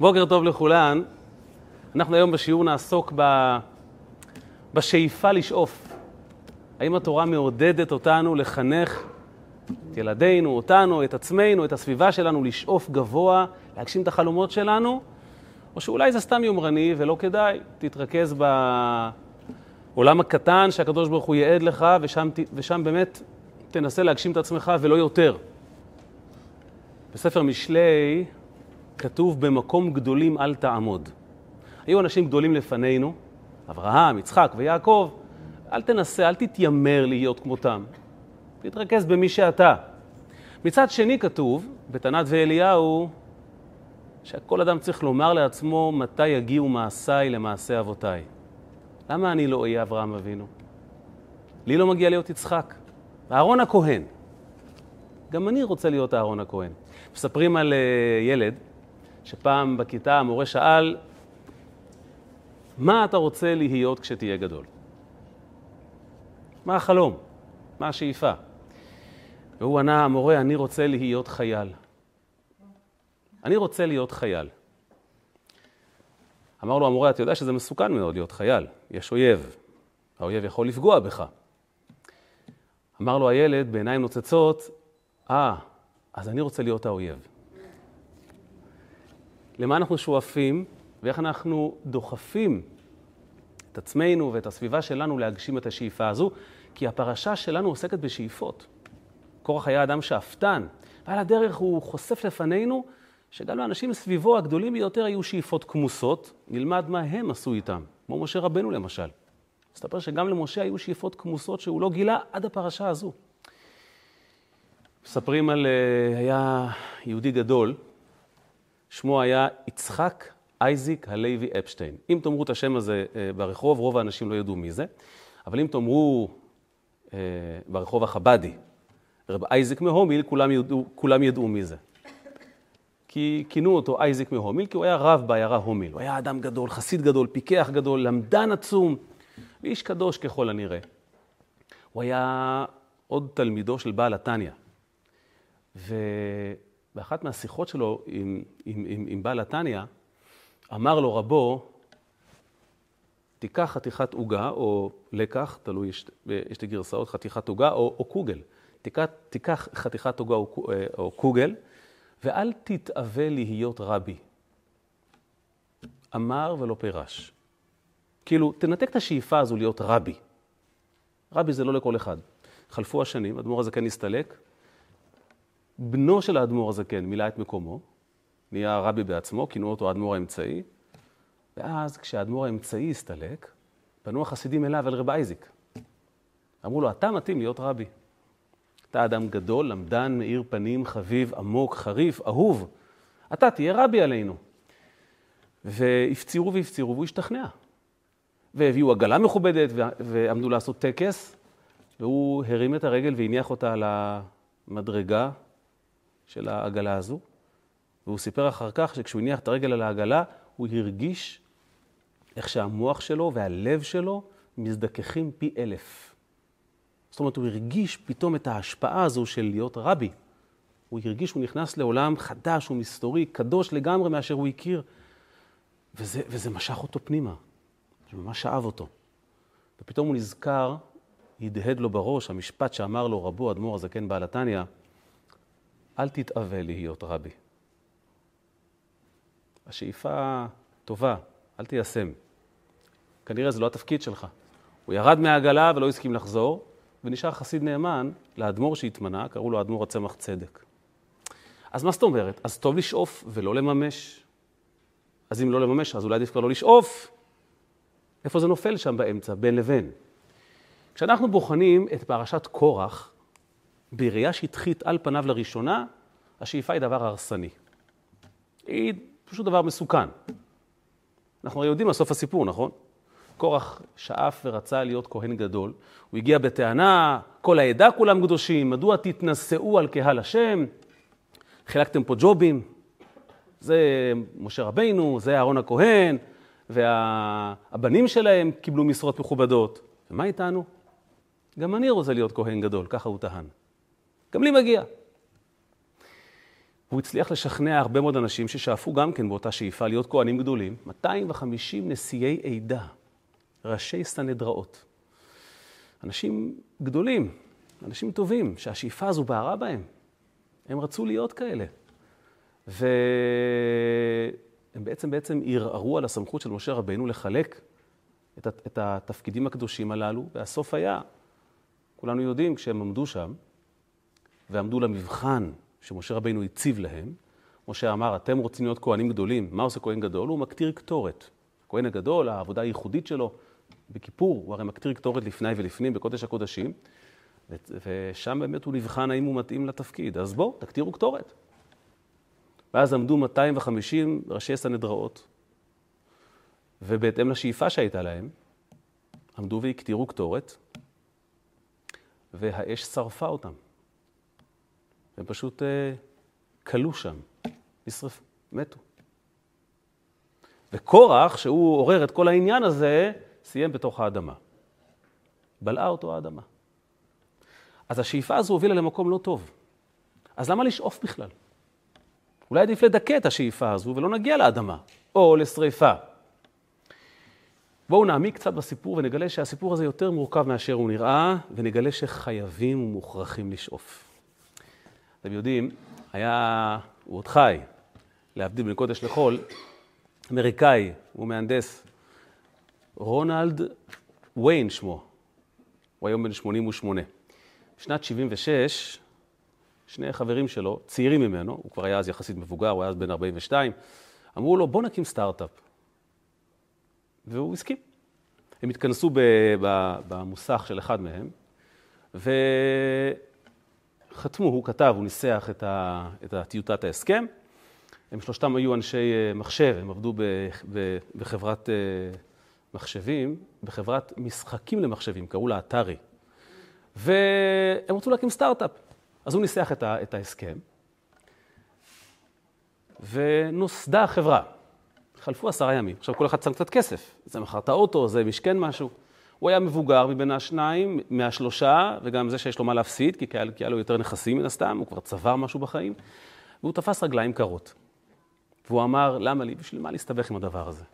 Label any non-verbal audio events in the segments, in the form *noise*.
בוקר טוב לכולן. אנחנו היום בשיעור נעסוק ב... בשאיפה לשאוף. האם התורה מעודדת אותנו לחנך את ילדינו, אותנו, את עצמנו, את הסביבה שלנו, לשאוף גבוה, להגשים את החלומות שלנו? או שאולי זה סתם יומרני ולא כדאי. תתרכז בעולם הקטן שהקדוש ברוך הוא ייעד לך, ושם, ושם באמת תנסה להגשים את עצמך ולא יותר. בספר משלי כתוב במקום גדולים אל תעמוד. היו אנשים גדולים לפנינו, אברהם, יצחק ויעקב, אל תנסה, אל תתיימר להיות כמותם. תתרכז במי שאתה. מצד שני כתוב, בתנת ואליהו, שכל אדם צריך לומר לעצמו מתי יגיעו מעשיי למעשה אבותיי. למה אני לא אהיה אברהם אבינו? לי לא מגיע להיות יצחק. אהרון הכהן. גם אני רוצה להיות אהרון הכהן. מספרים על uh, ילד שפעם בכיתה המורה שאל, מה אתה רוצה להיות כשתהיה גדול? מה החלום? מה השאיפה? והוא ענה, המורה, אני רוצה להיות חייל. אני רוצה להיות חייל. אמר לו המורה, אתה יודע שזה מסוכן מאוד להיות חייל, יש אויב, האויב יכול לפגוע בך. אמר לו הילד בעיניים נוצצות, אה, אז אני רוצה להיות האויב. למה אנחנו שואפים ואיך אנחנו דוחפים את עצמנו ואת הסביבה שלנו להגשים את השאיפה הזו, כי הפרשה שלנו עוסקת בשאיפות. קורח היה אדם שאפתן, ועל הדרך הוא חושף לפנינו שגם לאנשים סביבו הגדולים ביותר היו שאיפות כמוסות, נלמד מה הם עשו איתם, כמו משה רבנו למשל. מסתבר שגם למשה היו שאיפות כמוסות שהוא לא גילה עד הפרשה הזו. מספרים על, אה, היה יהודי גדול, שמו היה יצחק אייזיק הלוי אפשטיין. אם תאמרו את השם הזה אה, ברחוב, רוב האנשים לא ידעו מי זה, אבל אם תאמרו אה, ברחוב החבדי, רב אייזיק מהומיל, כולם ידעו, כולם ידעו מי זה. כי כינו אותו אייזיק מהומיל, כי הוא היה רב בעיירה הומיל. הוא היה אדם גדול, חסיד גדול, פיקח גדול, למדן עצום, ואיש קדוש ככל הנראה. הוא היה עוד תלמידו של בעל התניא. ובאחת מהשיחות שלו עם, עם, עם, עם בעל התניא, אמר לו רבו, תיקח חתיכת עוגה, או לקח, תלוי, יש שתי גרסאות, חתיכת עוגה או, או קוגל. תיקח, תיקח חתיכת עוגה או, או קוגל, ואל תתאווה להיות רבי. אמר ולא פירש. כאילו, תנתק את השאיפה הזו להיות רבי. רבי זה לא לכל אחד. חלפו השנים, האדמו"ר הזקן הסתלק, בנו של האדמו"ר הזקן מילא את מקומו, נהיה רבי בעצמו, כינו אותו האדמו"ר האמצעי, ואז כשהאדמו"ר האמצעי הסתלק, פנו החסידים אליו, אל רב אייזיק. אמרו לו, אתה מתאים להיות רבי. אתה אדם גדול, למדן, מאיר פנים, חביב, עמוק, חריף, אהוב. אתה תהיה רבי עלינו. והפצירו והפצירו והוא השתכנע. והביאו עגלה מכובדת ועמדו לעשות טקס, והוא הרים את הרגל והניח אותה על המדרגה של העגלה הזו. והוא סיפר אחר כך שכשהוא הניח את הרגל על העגלה, הוא הרגיש איך שהמוח שלו והלב שלו מזדככים פי אלף. זאת אומרת, הוא הרגיש פתאום את ההשפעה הזו של להיות רבי. הוא הרגיש שהוא נכנס לעולם חדש ומסתורי, קדוש לגמרי מאשר הוא הכיר. וזה, וזה משך אותו פנימה, זה ממש שאב אותו. ופתאום הוא נזכר, הדהד לו בראש המשפט שאמר לו רבו, אדמו"ר הזקן בעל התניא, אל תתאווה להיות רבי. השאיפה טובה, אל תיישם. כנראה זה לא התפקיד שלך. הוא ירד מהעגלה ולא הסכים לחזור, ונשאר חסיד נאמן לאדמו"ר שהתמנה, קראו לו אדמו"ר הצמח צדק. אז מה זאת אומרת? אז טוב לשאוף ולא לממש. אז אם לא לממש, אז אולי עדיף כבר לא לשאוף. איפה זה נופל שם באמצע, בין לבין? כשאנחנו בוחנים את פרשת קורח, בראייה שטחית על פניו לראשונה, השאיפה היא דבר הרסני. היא פשוט דבר מסוכן. אנחנו הרי יודעים מה סוף הסיפור, נכון? קורח שאף ורצה להיות כהן גדול. הוא הגיע בטענה, כל העדה כולם קדושים, מדוע תתנשאו על קהל השם? חילקתם פה ג'ובים, זה משה רבינו, זה אהרון הכהן, והבנים שלהם קיבלו משרות מכובדות. ומה איתנו? גם אני רוצה להיות כהן גדול, ככה הוא טען. גם לי מגיע. והוא הצליח לשכנע הרבה מאוד אנשים ששאפו גם כן באותה שאיפה להיות כהנים גדולים, 250 נשיאי עדה, ראשי סנהדראות. אנשים גדולים, אנשים טובים, שהשאיפה הזו בערה בהם. הם רצו להיות כאלה. והם בעצם בעצם ערערו על הסמכות של משה רבנו לחלק את, את התפקידים הקדושים הללו, והסוף היה, כולנו יודעים, כשהם עמדו שם, ועמדו למבחן שמשה רבינו הציב להם, משה אמר, אתם רוצים להיות כהנים גדולים, מה עושה כהן גדול? הוא מקטיר קטורת. הכהן הגדול, העבודה הייחודית שלו, בכיפור, הוא הרי מקטיר קטורת לפני ולפנים בקודש הקודשים, ושם באמת הוא נבחן האם הוא מתאים לתפקיד. אז בואו, תקטירו קטורת. ואז עמדו 250 ראשי סנהדראות, ובהתאם לשאיפה שהייתה להם, עמדו והקטירו קטורת, והאש שרפה אותם. הם פשוט אה, כלו שם, נשרפו, מתו. וקורח, שהוא עורר את כל העניין הזה, סיים בתוך האדמה. בלעה אותו האדמה. אז השאיפה הזו הובילה למקום לא טוב. אז למה לשאוף בכלל? אולי עדיף לדכא את השאיפה הזו ולא נגיע לאדמה, או לשריפה. בואו נעמיק קצת בסיפור ונגלה שהסיפור הזה יותר מורכב מאשר הוא נראה, ונגלה שחייבים ומוכרחים לשאוף. אתם יודעים, היה, הוא עוד חי, להבדיל בין קודש לחול, אמריקאי, הוא מהנדס, רונלד ויין שמו, הוא היום בן 88. בשנת 76, שני חברים שלו, צעירים ממנו, הוא כבר היה אז יחסית מבוגר, הוא היה אז בן 42, אמרו לו, בוא נקים סטארט-אפ. והוא הסכים. הם התכנסו במוסך של אחד מהם, וחתמו, הוא כתב, הוא ניסח את, ה, את טיוטת ההסכם. הם שלושתם היו אנשי אה, מחשב, הם עבדו בחברת אה, מחשבים, בחברת משחקים למחשבים, קראו לה אתרי. והם רצו להקים סטארט-אפ. אז הוא ניסח את, ה, את ההסכם, ונוסדה החברה. חלפו עשרה ימים. עכשיו כל אחד שם קצת כסף. זה מכר את האוטו, זה משכן משהו. הוא היה מבוגר מבין השניים, מהשלושה, וגם זה שיש לו מה להפסיד, כי היה, לו יותר נכסים מן הסתם, הוא כבר צבר משהו בחיים, והוא תפס רגליים קרות. והוא אמר, למה לי, בשביל מה להסתבך עם הדבר הזה?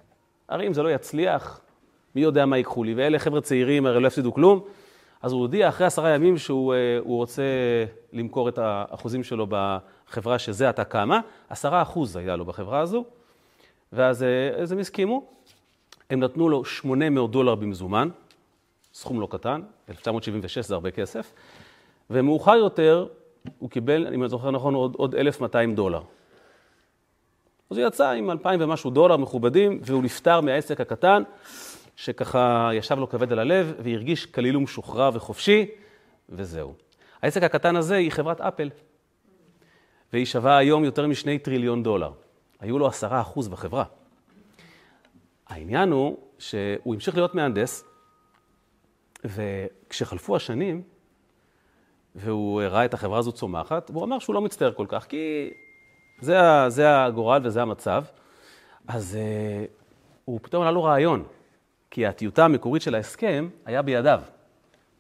הרי אם זה לא יצליח, מי יודע מה ייקחו לי? ואלה חבר'ה צעירים, הרי לא יפסידו כלום. אז הוא הודיע אחרי עשרה ימים שהוא אה, רוצה למכור את האחוזים שלו בחברה שזה עתה קמה. עשרה אחוז היה לו בחברה הזו, ואז, אה, הם הסכימו. הם נתנו לו 800 דולר במזומן, סכום לא קטן, 1976 זה הרבה כסף, ומאוחר יותר הוא קיבל, אם אני זוכר נכון, עוד, עוד 1,200 דולר. אז הוא יצא עם 2,000 ומשהו דולר מכובדים, והוא נפטר מהעסק הקטן, שככה ישב לו כבד על הלב, והרגיש כליל ומשוחרר וחופשי, וזהו. העסק הקטן הזה היא חברת אפל, והיא שווה היום יותר משני טריליון דולר. היו לו עשרה אחוז בחברה. העניין הוא שהוא המשיך להיות מהנדס, וכשחלפו השנים, והוא ראה את החברה הזו צומחת, והוא אמר שהוא לא מצטער כל כך, כי זה, זה הגורל וזה המצב. אז uh, הוא פתאום עלה לו רעיון, כי הטיוטה המקורית של ההסכם היה בידיו,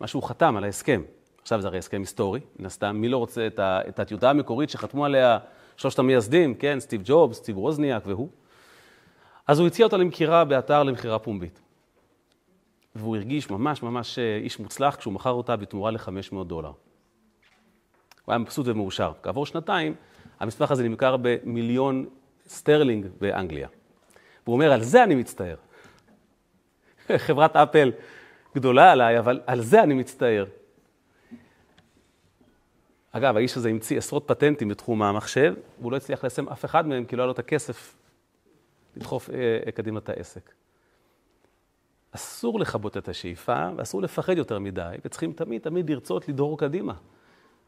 מה שהוא חתם על ההסכם. עכשיו זה הרי הסכם היסטורי, מן הסתם, מי לא רוצה את, ה, את הטיוטה המקורית שחתמו עליה שלושת המייסדים, כן, סטיב ג'ובס, סטיב ווזניאק והוא. אז הוא הציע אותה למכירה באתר למכירה פומבית. והוא הרגיש ממש ממש אה, איש מוצלח כשהוא מכר אותה בתמורה ל-500 דולר. הוא היה מבסוט ומאושר. כעבור שנתיים, המסמך הזה נמכר במיליון סטרלינג באנגליה. והוא אומר, על זה אני מצטער. *laughs* חברת אפל גדולה עליי, אבל על זה אני מצטער. אגב, האיש הזה המציא עשרות פטנטים בתחום המחשב, והוא לא הצליח ליישם אף אחד מהם, כי לא היה לו את הכסף לדחוף אה, קדימה את העסק. אסור לכבות את השאיפה, ואסור לפחד יותר מדי, וצריכים תמיד תמיד לרצות לדהור קדימה.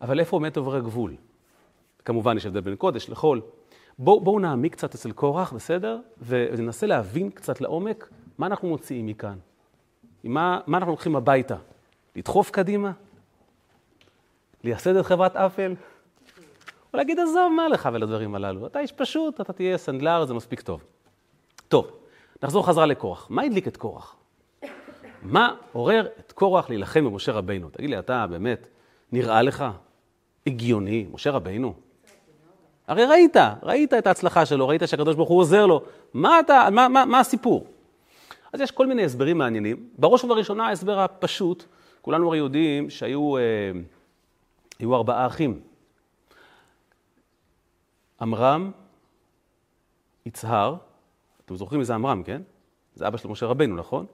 אבל איפה עומד עובר הגבול? כמובן, יש הבדל בין קודש לחול. בואו בוא נעמיק קצת אצל קורח, בסדר? וננסה להבין קצת לעומק מה אנחנו מוציאים מכאן. מה, מה אנחנו לוקחים הביתה? לדחוף קדימה? לייסד את חברת אפל? או להגיד, עזוב, מה לך ולדברים הללו? אתה איש פשוט, אתה תהיה סנדלר, זה מספיק טוב. טוב, נחזור חזרה לקורח. מה הדליק את קורח? מה עורר את קורח להילחם במשה רבינו? תגיד לי, אתה באמת, נראה לך הגיוני, משה רבינו? הרי ראית, ראית את ההצלחה שלו, ראית שהקדוש ברוך הוא עוזר לו. מה, אתה, מה, מה, מה הסיפור? אז יש כל מיני הסברים מעניינים. בראש ובראשונה ההסבר הפשוט, כולנו הרי יודעים שהיו אה, היו ארבעה אחים. עמרם, יצהר, אתם זוכרים מי זה עמרם, כן? זה אבא של משה רבנו, נכון?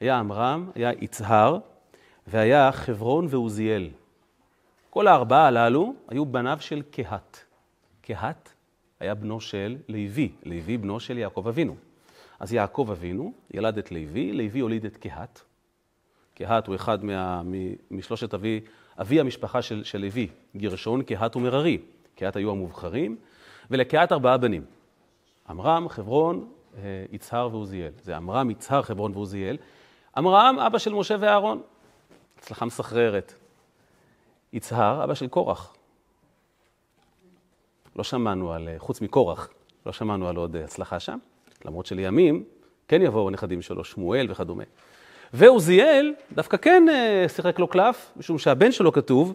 היה עמרם, היה יצהר, והיה חברון ועוזיאל. כל הארבעה הללו היו בניו של קהת. קהת היה בנו של לוי, לוי בנו של יעקב אבינו. אז יעקב אבינו ילד את לוי, לוי הוליד את קהת. קהת הוא אחד מה, משלושת אבי, אבי המשפחה של, של לוי, גרשון, קהת ומררי. קהת היו המובחרים, ולקהת ארבעה בנים. עמרם, חברון, אה, יצהר ועוזיאל. זה עמרם, יצהר, חברון ועוזיאל. עמרם, אבא של משה ואהרון. הצלחה מסחררת. יצהר, אבא של קורח. לא שמענו על, אה, חוץ מקורח, לא שמענו על עוד אה, הצלחה שם, למרות שלימים כן יבואו הנכדים שלו, שמואל וכדומה. ועוזיאל דווקא כן שיחק לו קלף, משום שהבן שלו כתוב,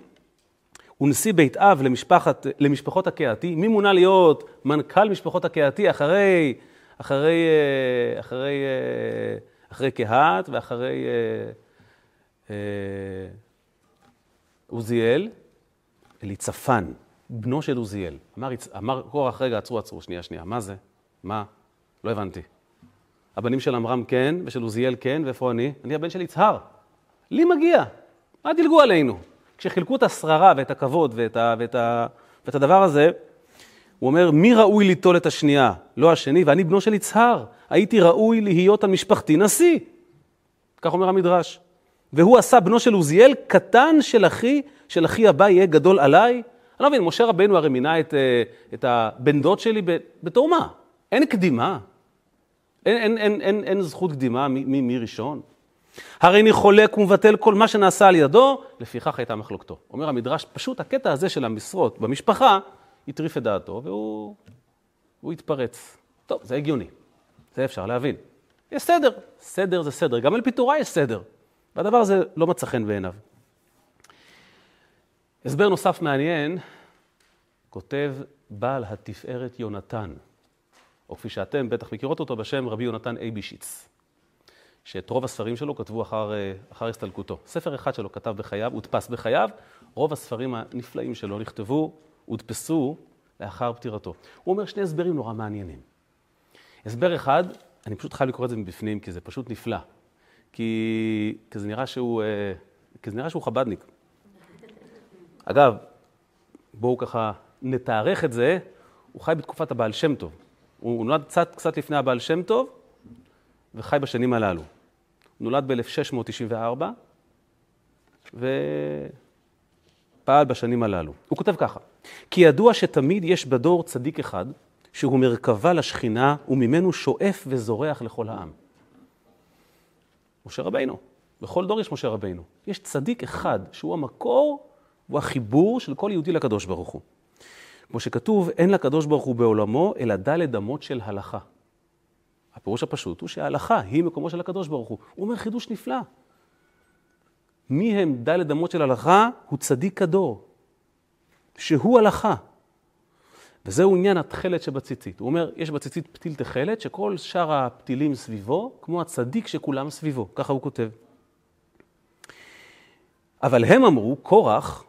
הוא נשיא בית אב למשפחת, למשפחות הקהתי. מי מונה להיות מנכ"ל משפחות הקהתי אחרי, אחרי, אה, אחרי, אה, אחרי קהת ואחרי אה, עוזיאל? אליצפן, בנו של עוזיאל. אמר, אמר קורח, רגע, עצרו, עצרו, שנייה, שנייה, מה זה? מה? לא הבנתי. הבנים של עמרם כן, ושל עוזיאל כן, ואיפה אני? אני הבן של יצהר. לי מגיע. מה דילגו עלינו? כשחילקו את השררה ואת הכבוד ואת, ה, ואת, ה, ואת הדבר הזה, הוא אומר, מי ראוי ליטול את השנייה? לא השני, ואני בנו של יצהר. הייתי ראוי להיות על משפחתי נשיא. כך אומר המדרש. והוא עשה בנו של עוזיאל, קטן של אחי, של אחי הבא יהיה גדול עליי. אני לא מבין, משה רבנו הרי מינה את, אה, את הבן דוד שלי בתור מה? אין קדימה. אין, אין, אין, אין, אין זכות קדימה מי, מי ראשון. הרי אני חולק ומבטל כל מה שנעשה על ידו, לפיכך הייתה מחלוקתו. אומר המדרש, פשוט הקטע הזה של המשרות במשפחה, הטריף את דעתו והוא התפרץ. טוב, זה הגיוני, זה אפשר להבין. יש סדר, סדר זה סדר, גם על פיטוריי יש סדר. והדבר הזה לא מצא חן בעיניו. הסבר נוסף מעניין, כותב בעל התפארת יונתן, או כפי שאתם בטח מכירות אותו בשם רבי יונתן אייבישיץ. שאת רוב הספרים שלו כתבו אחר, אה, אחר הסתלקותו. ספר אחד שלו כתב בחייו, הודפס בחייו, רוב הספרים הנפלאים שלו נכתבו, הודפסו לאחר פטירתו. הוא אומר שני הסברים נורא מעניינים. הסבר אחד, אני פשוט חייב לקרוא את זה מבפנים, כי זה פשוט נפלא. כי, כי זה נראה שהוא, אה, כי זה נראה שהוא חבדניק. אגב, בואו ככה נתארך את זה, הוא חי בתקופת הבעל שם טוב. הוא נולד קצת, קצת לפני הבעל שם טוב, וחי בשנים הללו. נולד ב-1694 ופעל בשנים הללו. הוא כותב ככה: כי ידוע שתמיד יש בדור צדיק אחד שהוא מרכבה לשכינה וממנו שואף וזורח לכל העם. משה רבינו. בכל דור יש משה רבינו. יש צדיק אחד שהוא המקור, הוא החיבור של כל יהודי לקדוש ברוך הוא. כמו שכתוב, אין לקדוש ברוך הוא בעולמו אלא דלת אמות של הלכה. הפירוש הפשוט הוא שההלכה היא מקומו של הקדוש ברוך הוא. הוא אומר חידוש נפלא. מי הם דלת אמות של הלכה? הוא צדיק הדור, שהוא הלכה. וזהו עניין התכלת שבציצית. הוא אומר, יש בציצית פתיל תכלת, שכל שאר הפתילים סביבו, כמו הצדיק שכולם סביבו. ככה הוא כותב. אבל הם אמרו, קורח,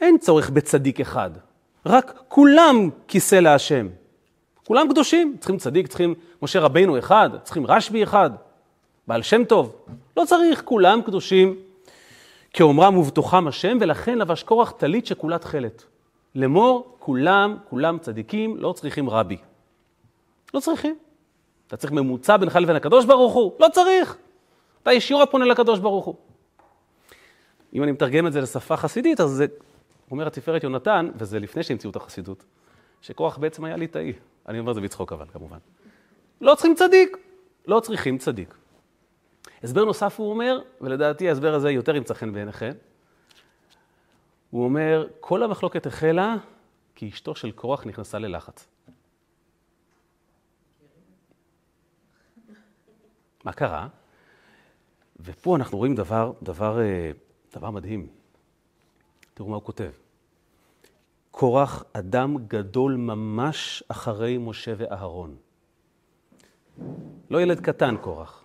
אין צורך בצדיק אחד, רק כולם כיסא להשם. כולם קדושים, צריכים צדיק, צריכים משה רבינו אחד, צריכים רשב"י אחד, בעל שם טוב. לא צריך, כולם קדושים. כאומרם ובתוכם השם, ולכן לבש קורח טלית שכולה תכלת. לאמור, כולם, כולם צדיקים, לא צריכים רבי. לא צריכים. אתה צריך ממוצע בינך לבין הקדוש ברוך הוא? לא צריך. אתה ישירות פונה לקדוש ברוך הוא. אם אני מתרגם את זה לשפה חסידית, אז זה, אומר התפארת יונתן, וזה לפני שהמציאו את החסידות, שקורח בעצם היה ליטאי. אני אומר את זה בצחוק אבל, כמובן. לא צריכים צדיק, לא צריכים צדיק. הסבר נוסף הוא אומר, ולדעתי ההסבר הזה יותר ימצא חן בעיניכם, הוא אומר, כל המחלוקת החלה כי אשתו של קורח נכנסה ללחץ. מה קרה? ופה אנחנו רואים דבר, דבר, אה, דבר מדהים. תראו מה הוא כותב. קורח אדם גדול ממש אחרי משה ואהרון. לא ילד קטן קורח.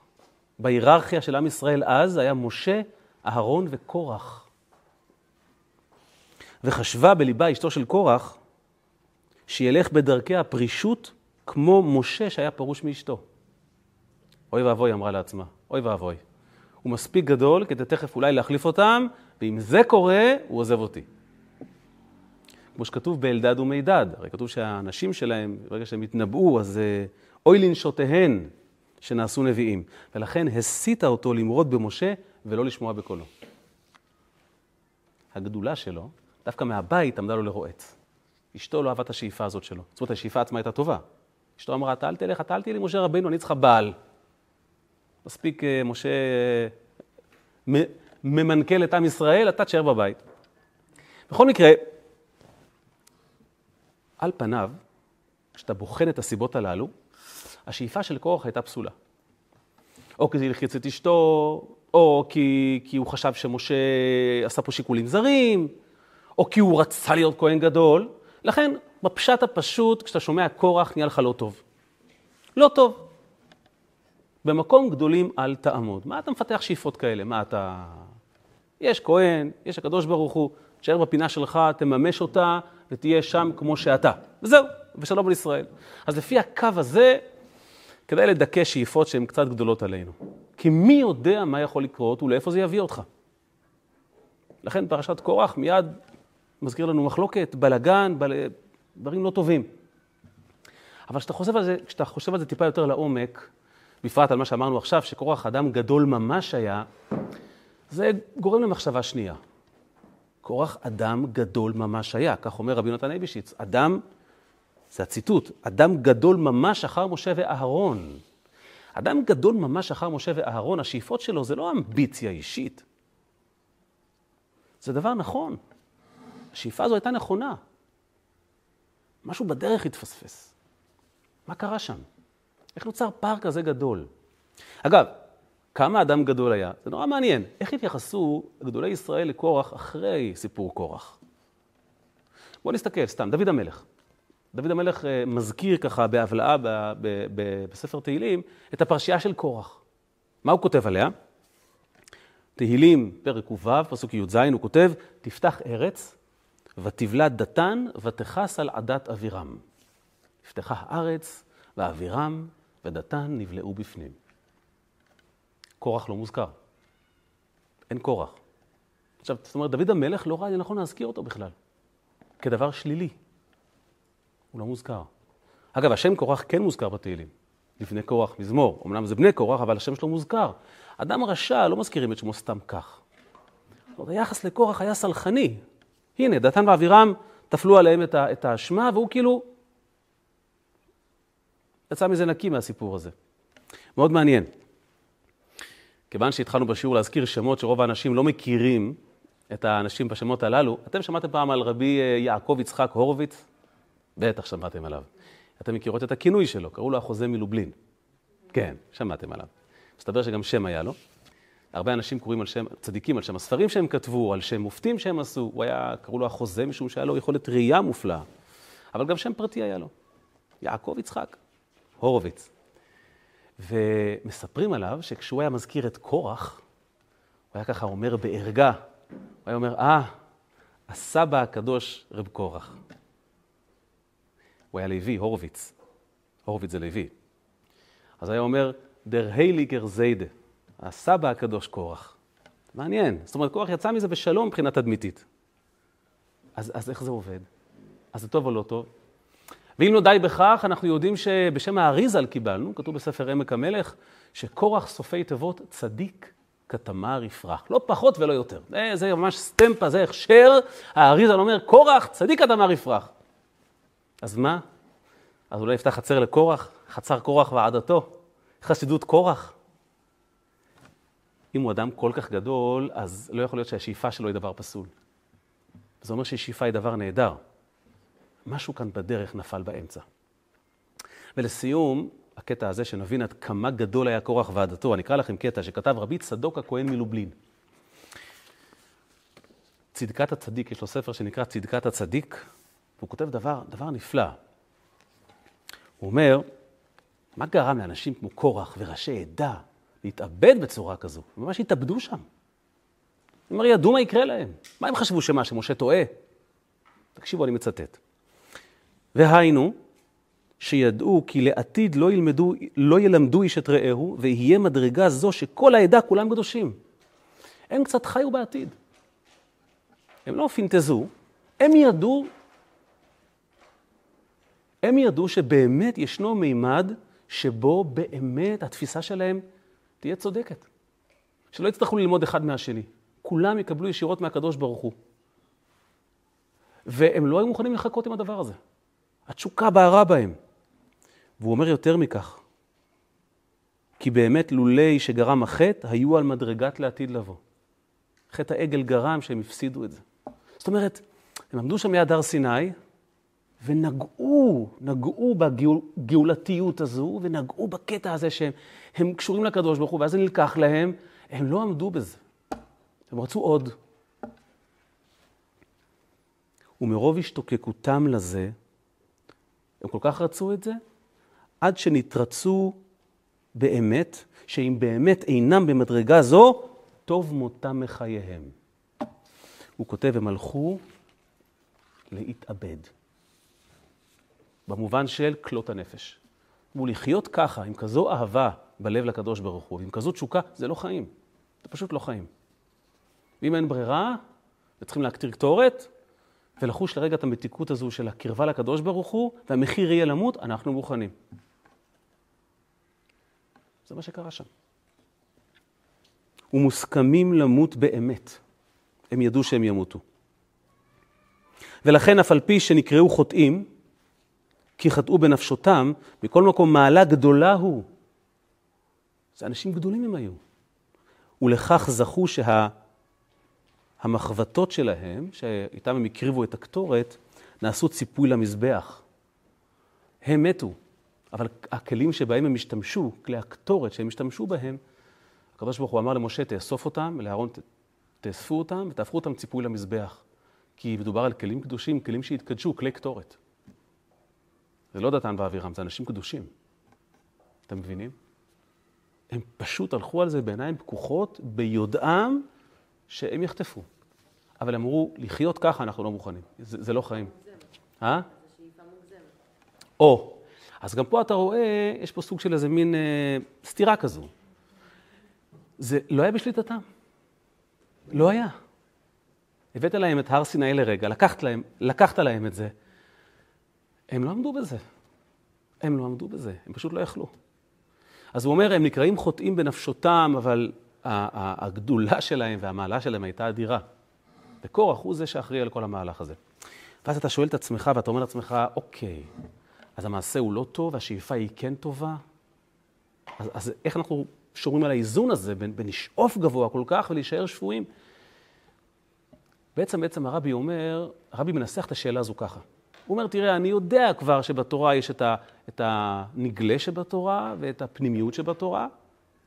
בהיררכיה של עם ישראל אז היה משה, אהרון וקורח. וחשבה בליבה אשתו של קורח שילך בדרכי הפרישות כמו משה שהיה פרוש מאשתו. אוי ואבוי, אמרה לעצמה, אוי ואבוי. הוא מספיק גדול כדי תכף אולי להחליף אותם, ואם זה קורה, הוא עוזב אותי. כמו שכתוב באלדד ומידד, הרי כתוב שהאנשים שלהם, ברגע שהם התנבאו, אז אה, אוי לנשותיהן שנעשו נביאים. ולכן הסיתה אותו למרוד במשה ולא לשמוע בקולו. הגדולה שלו, דווקא מהבית עמדה לו לרועץ. אשתו לא אהבה את השאיפה הזאת שלו. זאת אומרת, השאיפה עצמה הייתה טובה. אשתו אמרה, אתה אל תלך, אתה אל תהיה לי משה רבינו, אני צריכה בעל. מספיק אה, משה אה, ממנכ"ל את עם ישראל, אתה תשאר בבית. בכל מקרה, על פניו, כשאתה בוחן את הסיבות הללו, השאיפה של קורח הייתה פסולה. או כי זה הלחיץ את אשתו, או כי, כי הוא חשב שמשה עשה פה שיקולים זרים, או כי הוא רצה להיות כהן גדול. לכן, בפשט הפשוט, כשאתה שומע קורח, נהיה לך לא טוב. לא טוב. במקום גדולים אל תעמוד. מה אתה מפתח שאיפות כאלה? מה אתה... יש כהן, יש הקדוש ברוך הוא, תשאר בפינה שלך, תממש אותה, ותהיה שם כמו שאתה. וזהו, ושלום על ישראל. אז לפי הקו הזה, כדאי לדכא שאיפות שהן קצת גדולות עלינו. כי מי יודע מה יכול לקרות ולאיפה זה יביא אותך. לכן פרשת קורח מיד מזכיר לנו מחלוקת, בלגן, בל... דברים לא טובים. אבל כשאתה חושב על זה, כשאתה חושב על זה טיפה יותר לעומק, בפרט על מה שאמרנו עכשיו, שקורח אדם גדול ממש היה, זה גורם למחשבה שנייה. קורח אדם גדול ממש היה, כך אומר רבי נתן אייבשיץ. אדם, זה הציטוט, אדם גדול ממש אחר משה ואהרון. אדם גדול ממש אחר משה ואהרון, השאיפות שלו זה לא אמביציה אישית. זה דבר נכון. השאיפה הזו הייתה נכונה. משהו בדרך התפספס. מה קרה שם? איך נוצר פער כזה גדול? אגב, כמה אדם גדול היה? זה נורא מעניין. איך התייחסו גדולי ישראל לקורח אחרי סיפור קורח? בואו נסתכל, סתם, דוד המלך. דוד המלך אה, מזכיר ככה בהבלעה בספר תהילים את הפרשייה של קורח. מה הוא כותב עליה? תהילים, פרק ו', פסוק י"ז, הוא כותב, תפתח ארץ, ותבלע דתן, ותכס על עדת אבירם. נפתחה הארץ, ואבירם ודתן נבלעו בפנים. קורח לא מוזכר. אין קורח. עכשיו, זאת אומרת, דוד המלך לא ראה לנכון להזכיר אותו בכלל, כדבר שלילי. הוא לא מוזכר. אגב, השם קורח כן מוזכר בתהילים. לפני קורח מזמור. אמנם זה בני קורח, אבל השם שלו מוזכר. אדם רשע, לא מזכירים את שמו סתם כך. היחס לקורח היה סלחני. הנה, דתן ואבירם טפלו עליהם את האשמה, והוא כאילו יצא מזה נקי מהסיפור הזה. מאוד מעניין. כיוון שהתחלנו בשיעור להזכיר שמות שרוב האנשים לא מכירים את האנשים בשמות הללו, אתם שמעתם פעם על רבי אה, יעקב יצחק הורוביץ? בטח שמעתם עליו. אתם מכירות את הכינוי שלו, קראו לו החוזה מלובלין. כן, שמעתם עליו. מסתבר שגם שם היה לו. הרבה אנשים קוראים על שם, צדיקים על שם הספרים שהם כתבו, על שם מופתים שהם עשו. הוא היה, קראו לו החוזה משום שהיה לו יכולת ראייה מופלאה. אבל גם שם פרטי היה לו. יעקב יצחק הורוביץ. ומספרים עליו שכשהוא היה מזכיר את קורח, הוא היה ככה אומר בערגה, הוא היה אומר, אה, הסבא הקדוש רב קורח. הוא היה לוי, הורוביץ. הורוביץ זה לוי. אז היה אומר, דר הייליגר זיידה, הסבא הקדוש קורח. מעניין. זאת אומרת, קורח יצא מזה בשלום מבחינה תדמיתית. אז, אז איך זה עובד? אז זה טוב או לא טוב? ואם לא די בכך, אנחנו יודעים שבשם האריזל קיבלנו, כתוב בספר עמק המלך, שקורח סופי תיבות צדיק כתמר יפרח. לא פחות ולא יותר. זה, זה ממש סטמפה, זה הכשר. האריזל אומר, קורח צדיק כתמר יפרח. אז מה? אז אולי יפתח חצר לקורח, חצר קורח ועדתו, חסידות קורח. אם הוא אדם כל כך גדול, אז לא יכול להיות שהשאיפה שלו היא דבר פסול. זה אומר ששאיפה היא דבר נהדר. משהו כאן בדרך נפל באמצע. ולסיום, הקטע הזה, שנבין עד כמה גדול היה קורח ועדתו, אני אקרא לכם קטע שכתב רבי צדוק הכהן מלובלין. צדקת הצדיק, יש לו ספר שנקרא צדקת הצדיק, והוא כותב דבר, דבר נפלא. הוא אומר, מה גרם לאנשים כמו קורח וראשי עדה להתאבד בצורה כזו? הם ממש התאבדו שם. הם הרי ידעו מה יקרה להם. מה הם חשבו שמה, שמשה טועה? תקשיבו, אני מצטט. והיינו, שידעו כי לעתיד לא, ילמדו, לא ילמדו איש את רעהו, ויהיה מדרגה זו שכל העדה כולם קדושים. הם קצת חיו בעתיד. הם לא פינטזו, הם ידעו, הם ידעו שבאמת ישנו מימד שבו באמת התפיסה שלהם תהיה צודקת. שלא יצטרכו ללמוד אחד מהשני. כולם יקבלו ישירות מהקדוש ברוך הוא. והם לא היו מוכנים לחכות עם הדבר הזה. התשוקה בערה בהם. והוא אומר יותר מכך, כי באמת לולי שגרם החטא, היו על מדרגת לעתיד לבוא. חטא העגל גרם שהם הפסידו את זה. זאת אומרת, הם עמדו שם ליד הר סיני, ונגעו, נגעו בגאולתיות הזו, ונגעו בקטע הזה שהם קשורים לקדוש ברוך הוא, ואז זה נלקח להם, הם לא עמדו בזה. הם רצו עוד. ומרוב השתוקקותם לזה, הם כל כך רצו את זה, עד שנתרצו באמת, שאם באמת אינם במדרגה זו, טוב מותם מחייהם. הוא כותב, הם הלכו להתאבד. במובן של כלות הנפש. ולחיות ככה, עם כזו אהבה בלב לקדוש ברוך הוא, ועם כזו תשוקה, זה לא חיים. זה פשוט לא חיים. ואם אין ברירה, וצריכים להקטיר קטורת, ולחוש לרגע את המתיקות הזו של הקרבה לקדוש ברוך הוא, והמחיר יהיה למות, אנחנו מוכנים. זה מה שקרה שם. ומוסכמים למות באמת. הם ידעו שהם ימותו. ולכן אף על פי שנקראו חוטאים, כי חטאו בנפשותם, מכל מקום מעלה גדולה הוא. זה אנשים גדולים הם היו. ולכך זכו שהמחבטות שלהם, שאיתם הם הקריבו את הקטורת, נעשו ציפוי למזבח. הם מתו, אבל הכלים שבהם הם השתמשו, כלי הקטורת שהם השתמשו בהם, הוא אמר למשה, תאסוף אותם, לאהרון תאספו אותם ותהפכו אותם ציפוי למזבח. כי מדובר על כלים קדושים, כלים שהתקדשו, כלי קטורת. זה לא דתן ואבירם, זה אנשים קדושים. אתם מבינים? הם פשוט הלכו על זה בעיניים פקוחות, ביודעם שהם יחטפו. אבל אמרו, לחיות ככה אנחנו לא מוכנים. זה, זה לא חיים. אה? או, אז גם פה אתה רואה, יש פה סוג של איזה מין אה, סתירה כזו. זה לא היה בשליטתם. לא היה. הבאת להם את הר סיני לרגע, לקחת להם, לקחת להם את זה. הם לא עמדו בזה. הם לא עמדו בזה, הם פשוט לא יכלו. אז הוא אומר, הם נקראים חוטאים בנפשותם, אבל הגדולה שלהם והמעלה שלהם הייתה אדירה. וקורח הוא זה שאחראי על כל המהלך הזה. ואז אתה שואל את עצמך ואתה אומר לעצמך, אוקיי, אז המעשה הוא לא טוב, השאיפה היא כן טובה? אז, אז איך אנחנו שומרים על האיזון הזה בין, בין לשאוף גבוה כל כך ולהישאר שפויים? בעצם, בעצם הרבי אומר, הרבי מנסח את השאלה הזו ככה. הוא אומר, תראה, אני יודע כבר שבתורה יש את, ה, את הנגלה שבתורה ואת הפנימיות שבתורה,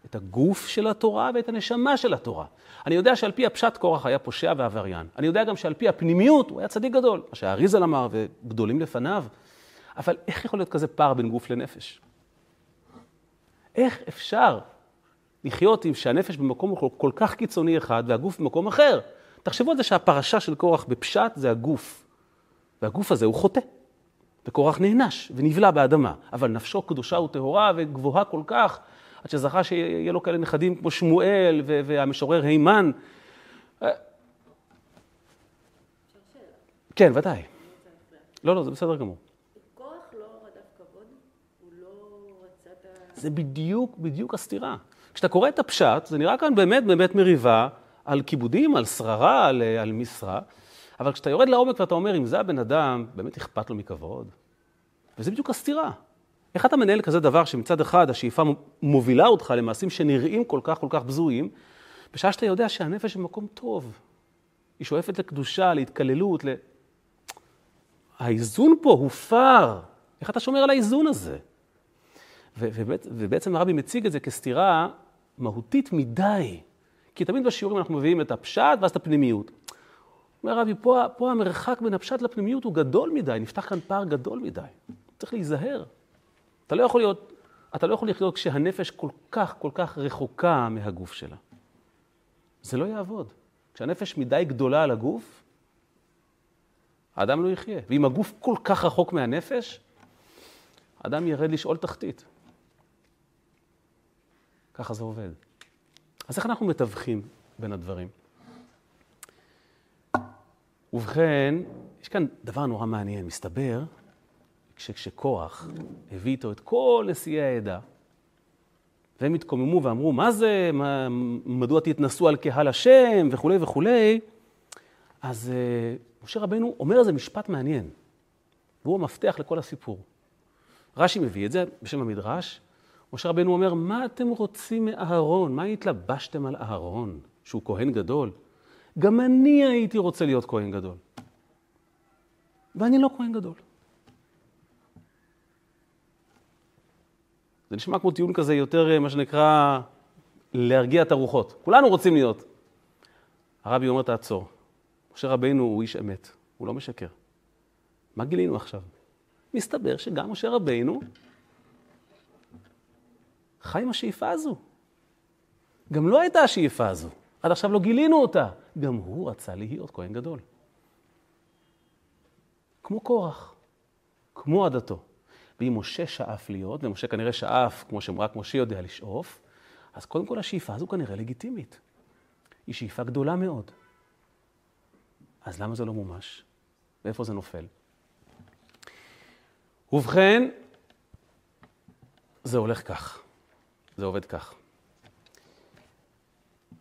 את הגוף של התורה ואת הנשמה של התורה. אני יודע שעל פי הפשט קורח היה פושע ועבריין. אני יודע גם שעל פי הפנימיות הוא היה צדיק גדול, מה שהאריזל אמר וגדולים לפניו. אבל איך יכול להיות כזה פער בין גוף לנפש? איך אפשר לחיות עם שהנפש במקום כל כך קיצוני אחד והגוף במקום אחר? תחשבו על זה שהפרשה של קורח בפשט זה הגוף. והגוף הזה הוא חוטא. וקורח נענש ונבלע באדמה, אבל נפשו קדושה וטהורה וגבוהה כל כך, עד שזכה שיהיה לו כאלה נכדים כמו שמואל והמשורר הימן. כן, ודאי. לא, לא, זה בסדר גמור. זה בדיוק, בדיוק הסתירה. כשאתה קורא את הפשט, זה נראה כאן באמת באמת מריבה על כיבודים, על שררה, על, על משרה, אבל כשאתה יורד לעומק ואתה אומר, אם זה הבן אדם, באמת אכפת לו מכבוד? וזה בדיוק הסתירה. איך אתה מנהל כזה דבר שמצד אחד השאיפה מובילה אותך למעשים שנראים כל כך כל כך בזויים, בשעה שאתה יודע שהנפש במקום טוב. היא שואפת לקדושה, להתקללות, ל... האיזון פה הופר. איך אתה שומר על האיזון הזה? ובעצם הרבי מציג את זה כסתירה מהותית מדי. כי תמיד בשיעורים אנחנו מביאים את הפשט ואז את הפנימיות. אומר רבי, פה, פה המרחק בין הפשט לפנימיות הוא גדול מדי, נפתח כאן פער גדול מדי. צריך להיזהר. אתה לא יכול להיות, אתה לא יכול לחיות כשהנפש כל כך, כל כך רחוקה מהגוף שלה. זה לא יעבוד. כשהנפש מדי גדולה על הגוף, האדם לא יחיה. ואם הגוף כל כך רחוק מהנפש, האדם ירד לשאול תחתית. ככה זה עובד. אז איך אנחנו מתווכים בין הדברים? ובכן, יש כאן דבר נורא מעניין. מסתבר שכשקורח הביא איתו את כל נשיאי העדה, והם התקוממו ואמרו, מה זה, מה, מדוע תתנסו על קהל השם וכולי וכולי, אז uh, משה רבנו אומר איזה משפט מעניין, והוא המפתח לכל הסיפור. רש"י מביא את זה בשם המדרש, משה רבנו אומר, מה אתם רוצים מאהרון? מה התלבשתם על אהרון, שהוא כהן גדול? גם אני הייתי רוצה להיות כהן גדול. ואני לא כהן גדול. זה נשמע כמו טיעון כזה יותר, אה, מה שנקרא, להרגיע את הרוחות. כולנו רוצים להיות. הרבי אומר, תעצור. משה רבינו הוא איש אמת, הוא לא משקר. מה גילינו עכשיו? מסתבר שגם משה רבינו חי עם השאיפה הזו. גם לא הייתה השאיפה הזו. עד עכשיו לא גילינו אותה. גם הוא רצה להיות כהן גדול. כמו קורח, כמו עדתו. ואם משה שאף להיות, ומשה כנראה שאף, כמו שרק משה יודע לשאוף, אז קודם כל השאיפה הזו כנראה לגיטימית. היא שאיפה גדולה מאוד. אז למה זה לא מומש? ואיפה זה נופל? ובכן, זה הולך כך. זה עובד כך.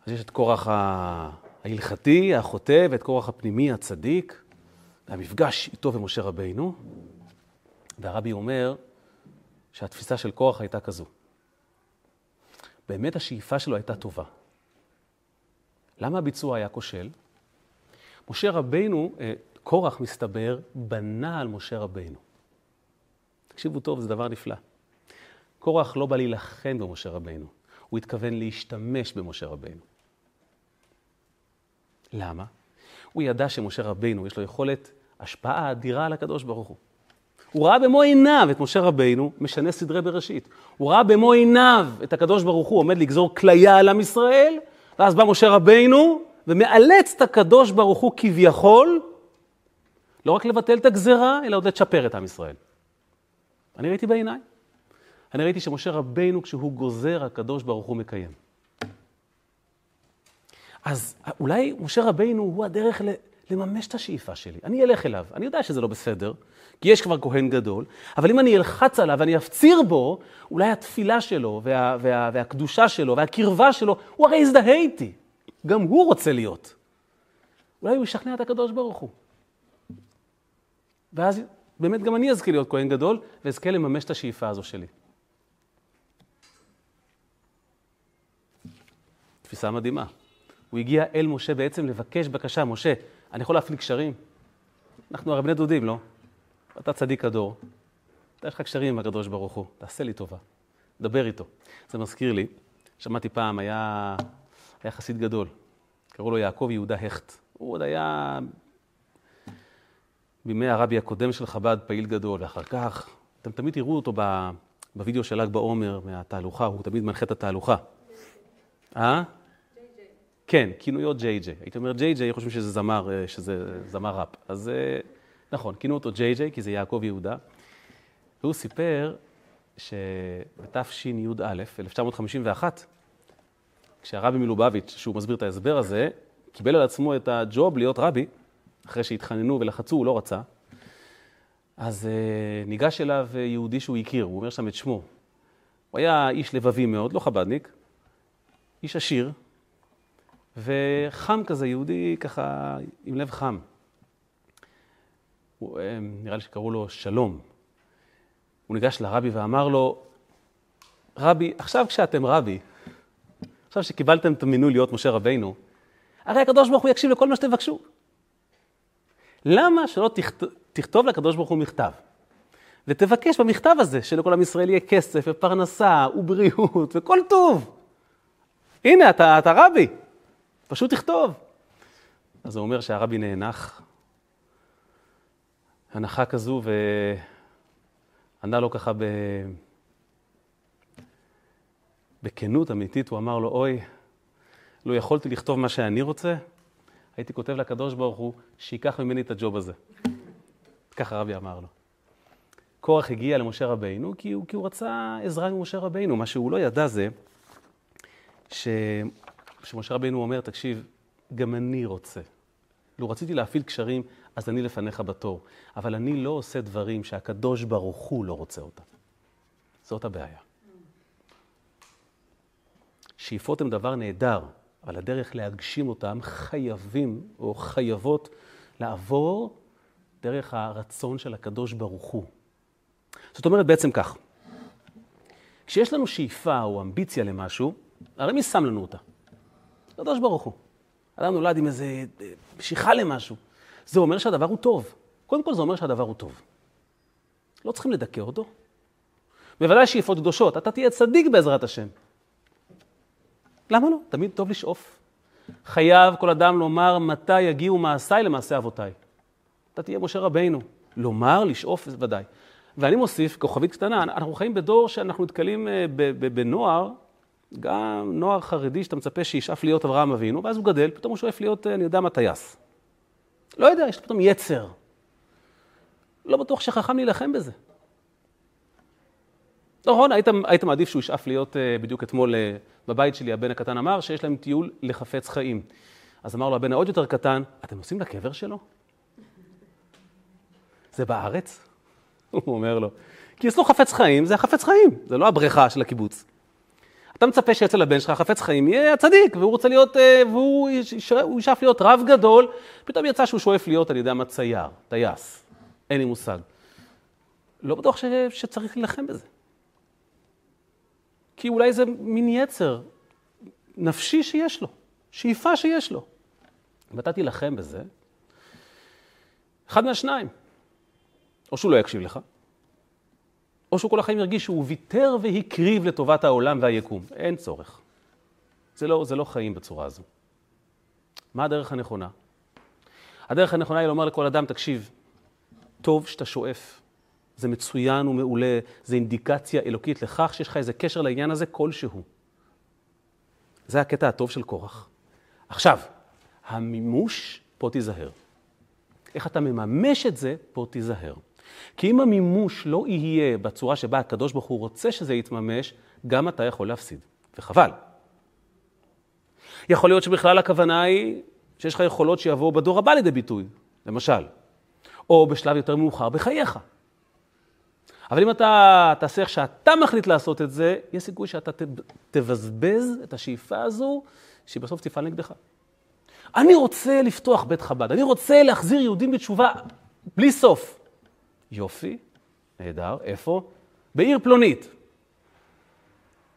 אז יש את קורח ההלכתי, החוטא, ואת קורח הפנימי, הצדיק, והמפגש איתו ומשה רבינו. והרבי אומר שהתפיסה של קורח הייתה כזו. באמת השאיפה שלו הייתה טובה. למה הביצוע היה כושל? משה רבינו, אה, קורח מסתבר, בנה על משה רבינו. תקשיבו טוב, זה דבר נפלא. קורח לא בא להילחם במשה רבינו, הוא התכוון להשתמש במשה רבינו. למה? הוא ידע שמשה רבינו, יש לו יכולת השפעה אדירה על הקדוש ברוך הוא. הוא ראה במו עיניו את משה רבינו משנה סדרי בראשית. הוא ראה במו עיניו את הקדוש ברוך הוא עומד לגזור כליה על עם ישראל, ואז בא משה רבינו ומאלץ את הקדוש ברוך הוא כביכול, לא רק לבטל את הגזרה, אלא עוד לצ'פר את עם ישראל. אני ראיתי בעיניי. אני ראיתי שמשה רבינו, כשהוא גוזר, הקדוש ברוך הוא מקיים. אז אולי משה רבינו הוא הדרך לממש את השאיפה שלי. אני אלך אליו, אני יודע שזה לא בסדר, כי יש כבר כהן גדול, אבל אם אני אלחץ עליו ואני אפציר בו, אולי התפילה שלו וה, וה, והקדושה שלו והקרבה שלו, הוא הרי יזדהה איתי. גם הוא רוצה להיות. אולי הוא ישכנע את הקדוש ברוך הוא. ואז באמת גם אני אזכה להיות כהן גדול, ואזכה לממש את השאיפה הזו שלי. תפיסה מדהימה. הוא הגיע אל משה בעצם לבקש בקשה, משה, אני יכול להפליג קשרים? אנחנו הרי בני דודים, לא? אתה צדיק הדור. אתה יש לך קשרים עם הקדוש ברוך הוא, תעשה לי טובה. דבר איתו. זה מזכיר לי, שמעתי פעם, היה, היה חסיד גדול, קראו לו יעקב יהודה הכט. הוא עוד היה בימי הרבי הקודם של חב"ד פעיל גדול, ואחר כך, אתם תמיד תראו אותו בווידאו של ל"ג בעומר מהתהלוכה, הוא תמיד מנחה את התהלוכה. אה? כן, כינויו ג'יי ג'יי. הייתי אומר ג'יי ג'יי, חושבים שזה זמר, אה, שזה זמר ראפ. אז אה, נכון, כינו אותו ג'יי ג'יי, כי זה יעקב יהודה. והוא סיפר שבתשי"א, 1951, כשהרבי מלובביץ', שהוא מסביר את ההסבר הזה, קיבל על עצמו את הג'וב להיות רבי, אחרי שהתחננו ולחצו, הוא לא רצה. אז uh, ניגש אליו יהודי שהוא הכיר, הוא אומר שם את שמו. הוא היה איש לבבי מאוד, לא חבדניק, איש עשיר, וחם כזה, יהודי ככה עם לב חם. הוא, אה, נראה לי שקראו לו שלום. הוא ניגש לרבי ואמר לו, רבי, עכשיו כשאתם רבי, עכשיו שקיבלתם את המינוי להיות משה רבינו, הרי הקדוש ברוך הוא יקשיב לכל מה שתבקשו. למה שלא תכתוב, תכתוב לקדוש ברוך הוא מכתב? ותבקש במכתב הזה שלכל עם ישראל יהיה כסף ופרנסה ובריאות וכל טוב. הנה, אתה, אתה רבי, פשוט תכתוב. אז הוא אומר שהרבי נאנח, הנחה כזו, וענה לו ככה ב... בכנות אמיתית, הוא אמר לו, אוי, לו יכולתי לכתוב מה שאני רוצה, הייתי כותב לקדוש ברוך הוא, שייקח ממני את הג'וב הזה. ככה רבי אמר לו. קורח הגיע למשה רבינו כי הוא, כי הוא רצה עזרה ממשה רבינו. מה שהוא לא ידע זה ש... שמשה רבינו אומר, תקשיב, גם אני רוצה. לו רציתי להפעיל קשרים, אז אני לפניך בתור. אבל אני לא עושה דברים שהקדוש ברוך הוא לא רוצה אותם. זאת הבעיה. שאיפות הן דבר נהדר, אבל הדרך להגשים אותם חייבים או חייבות לעבור דרך הרצון של הקדוש ברוך הוא. זאת אומרת בעצם כך, כשיש לנו שאיפה או אמביציה למשהו, הרי מי שם לנו אותה? הקדוש ברוך הוא. אדם נולד עם איזה אה, משיכה למשהו. זה אומר שהדבר הוא טוב. קודם כל זה אומר שהדבר הוא טוב. לא צריכים לדכא אותו. בוודאי שאיפות קדושות, אתה תהיה צדיק בעזרת השם. למה לא? תמיד טוב לשאוף. חייב כל אדם לומר מתי יגיעו מעשיי למעשה אבותיי. אתה תהיה משה רבינו. לומר, לשאוף, ודאי. ואני מוסיף, כוכבית קטנה, אנחנו חיים בדור שאנחנו נתקלים אה, בנוער, גם נוער חרדי שאתה מצפה שישאף להיות אברהם אבינו, ואז הוא גדל, פתאום הוא שואף להיות, אה, אני יודע מה, טייס. לא יודע, יש פתאום יצר. לא בטוח שחכם להילחם בזה. נכון, היית, היית מעדיף שהוא ישאף להיות, אה, בדיוק אתמול בבית שלי, הבן הקטן אמר שיש להם טיול לחפץ חיים. אז אמר לו הבן העוד יותר קטן, אתם נוסעים לקבר שלו? זה בארץ? *laughs* הוא אומר לו, כי אצלו חפץ חיים זה החפץ חיים, זה לא הבריכה של הקיבוץ. אתה מצפה שאצל הבן שלך חפץ חיים יהיה הצדיק, והוא רוצה להיות, אה, והוא ישאף להיות רב גדול, פתאום יצא שהוא שואף להיות, אני יודע מה, צייר, טייס, אין לי מושג. לא בטוח ש, שצריך להילחם בזה. כי אולי זה מין יצר נפשי שיש לו, שאיפה שיש לו. ואתה תילחם בזה, אחד מהשניים. או שהוא לא יקשיב לך, או שהוא כל החיים ירגיש שהוא ויתר והקריב לטובת העולם והיקום. אין צורך. זה לא, זה לא חיים בצורה הזו. מה הדרך הנכונה? הדרך הנכונה היא לומר לכל אדם, תקשיב, טוב שאתה שואף, זה מצוין ומעולה, זה אינדיקציה אלוקית לכך שיש לך איזה קשר לעניין הזה כלשהו. זה הקטע הטוב של קורח. עכשיו, המימוש, פה תיזהר. איך אתה מממש את זה, פה תיזהר. כי אם המימוש לא יהיה בצורה שבה הקדוש ברוך הוא רוצה שזה יתממש, גם אתה יכול להפסיד, וחבל. יכול להיות שבכלל הכוונה היא שיש לך יכולות שיבואו בדור הבא לידי ביטוי, למשל, או בשלב יותר מאוחר בחייך. אבל אם אתה תעשה איך שאתה מחליט לעשות את זה, יש סיכוי שאתה תבזבז את השאיפה הזו, שהיא בסוף תפעל נגדך. אני רוצה לפתוח בית חב"ד, אני רוצה להחזיר יהודים בתשובה בלי סוף. יופי, נהדר, איפה? בעיר פלונית.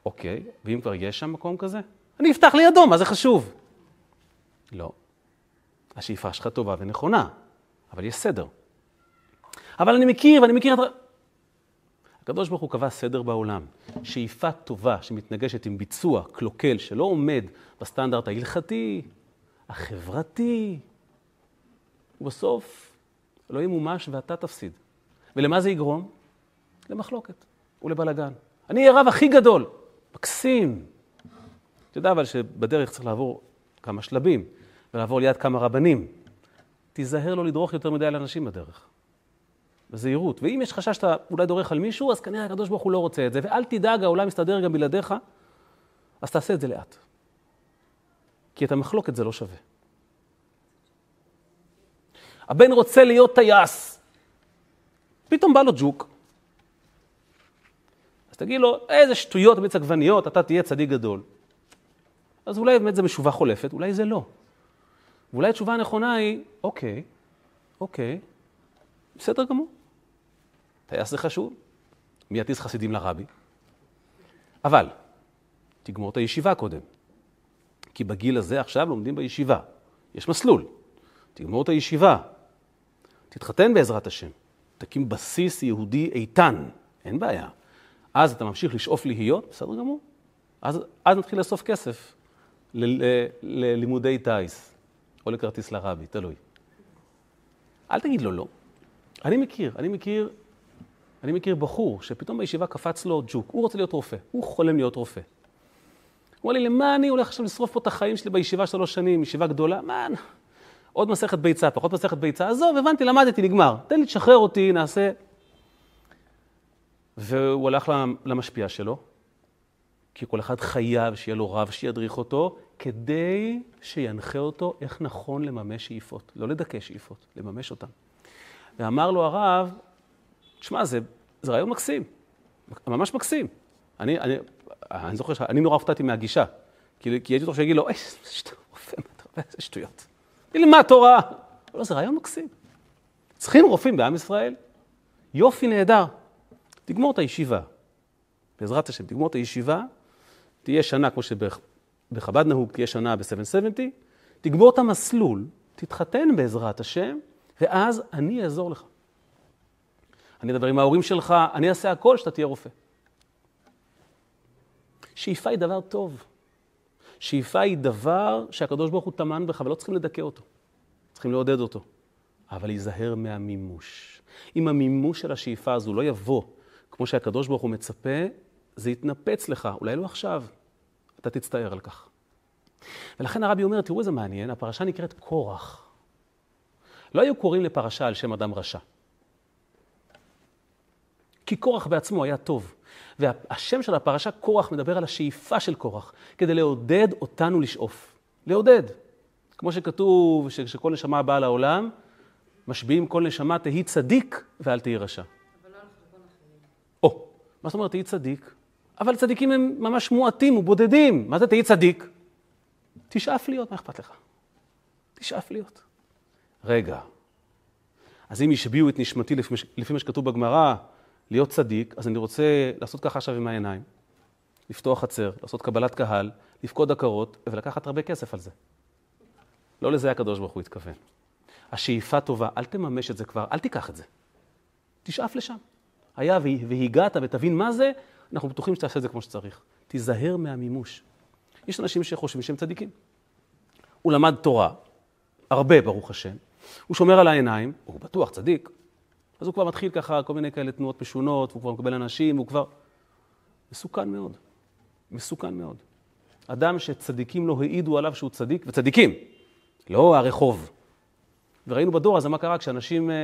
אוקיי, ואם כבר יש שם מקום כזה? אני אפתח לידו, מה זה חשוב? לא. השאיפה שלך טובה ונכונה, אבל יש סדר. אבל אני מכיר, ואני מכיר את... הקדוש ברוך הוא קבע סדר בעולם. שאיפה טובה שמתנגשת עם ביצוע קלוקל שלא עומד בסטנדרט ההלכתי, החברתי, ובסוף לא ימומש ואתה תפסיד. ולמה זה יגרום? למחלוקת ולבלגן. אני אהיה הרב הכי גדול. מקסים. אתה יודע אבל שבדרך צריך לעבור כמה שלבים, ולעבור ליד כמה רבנים. תיזהר לא לדרוך יותר מדי על אנשים בדרך. בזהירות. ואם יש חשש שאתה אולי דורך על מישהו, אז כנראה הקדוש ברוך הוא לא רוצה את זה. ואל תדאג, העולם מסתדר גם בלעדיך, אז תעשה את זה לאט. כי את המחלוקת זה לא שווה. הבן רוצה להיות טייס. פתאום בא לו ג'וק. אז תגיד לו, איזה שטויות מיץ עגבניות, אתה תהיה צדיק גדול. אז אולי באמת זה משובה חולפת, אולי זה לא. ואולי התשובה הנכונה היא, אוקיי, אוקיי, בסדר גמור. טייס זה חשוב. מי יטיס חסידים לרבי? אבל, תגמור את הישיבה קודם. כי בגיל הזה עכשיו לומדים בישיבה. יש מסלול. תגמור את הישיבה. תתחתן בעזרת השם. תקים בסיס יהודי איתן, אין בעיה. אז אתה ממשיך לשאוף להיות, בסדר גמור. אז, אז נתחיל לאסוף כסף ללימודי טיס, או לכרטיס לרבי, תלוי. אל תגיד לו לא. אני מכיר, אני מכיר, אני מכיר בחור שפתאום בישיבה קפץ לו ג'וק, הוא רוצה להיות רופא, הוא חולם להיות רופא. הוא אמר לי, למה אני הולך עכשיו לשרוף פה את החיים שלי בישיבה שלוש שנים, ישיבה גדולה? מה, עוד מסכת ביצה, פחות מסכת ביצה, עזוב, הבנתי, למדתי, נגמר. תן לי, תשחרר אותי, נעשה... והוא הלך למשפיע שלו, כי כל אחד חייב שיהיה לו רב שידריך אותו, כדי שינחה אותו איך נכון לממש שאיפות. לא לדכא שאיפות, לממש אותן. ואמר לו הרב, תשמע, זה, זה רעיון מקסים, ממש מקסים. אני, אני, אני זוכר שאני נורא הופתעתי מהגישה, כי, כי הייתי רוצה שיגיד לו, איזה רופא, איזה שטויות. תלמד תורה. לא, זה רעיון מקסים. צריכים רופאים בעם ישראל. יופי נהדר. תגמור את הישיבה. בעזרת השם, תגמור את הישיבה, תהיה שנה, כמו שבחב"ד נהוג, תהיה שנה ב-770, תגמור את המסלול, תתחתן בעזרת השם, ואז אני אעזור לך. אני אדבר עם ההורים שלך, אני אעשה הכל שאתה תהיה רופא. שאיפה היא דבר טוב. שאיפה היא דבר שהקדוש ברוך הוא טמן בך, ולא צריכים לדכא אותו. צריכים לעודד אותו. אבל להיזהר מהמימוש. אם המימוש של השאיפה הזו לא יבוא כמו שהקדוש ברוך הוא מצפה, זה יתנפץ לך, אולי לא עכשיו, אתה תצטער על כך. ולכן הרבי אומר, תראו איזה מעניין, הפרשה נקראת קורח. לא היו קוראים לפרשה על שם אדם רשע. כי קורח בעצמו היה טוב. והשם של הפרשה, קורח, מדבר על השאיפה של קורח, כדי לעודד אותנו לשאוף. לעודד. כמו שכתוב, שכל נשמה באה לעולם, משביעים כל נשמה, תהי צדיק ואל תהי רשע. או, מה זאת אומרת תהי צדיק? אבל צדיקים הם ממש מועטים ובודדים. מה זה תהי צדיק? תשאף להיות, מה אכפת לך? תשאף להיות. רגע, אז אם השביעו את נשמתי לפי, לפי מה שכתוב בגמרא, להיות צדיק, אז אני רוצה לעשות ככה עכשיו עם העיניים, לפתוח חצר, לעשות קבלת קהל, לפקוד עקרות ולקחת הרבה כסף על זה. לא לזה הקדוש ברוך הוא התכוון. השאיפה טובה, אל תממש את זה כבר, אל תיקח את זה. תשאף לשם. היה והגעת ותבין מה זה, אנחנו בטוחים שתעשה את זה כמו שצריך. תיזהר מהמימוש. יש אנשים שחושבים שהם צדיקים. הוא למד תורה, הרבה, ברוך השם, הוא שומר על העיניים, הוא בטוח צדיק, אז הוא כבר מתחיל ככה כל מיני כאלה תנועות משונות, והוא כבר מקבל אנשים, הוא כבר... מסוכן מאוד. מסוכן מאוד. אדם שצדיקים לא העידו עליו שהוא צדיק, וצדיקים, לא הרחוב. וראינו בדור הזה מה קרה כשאנשים אה,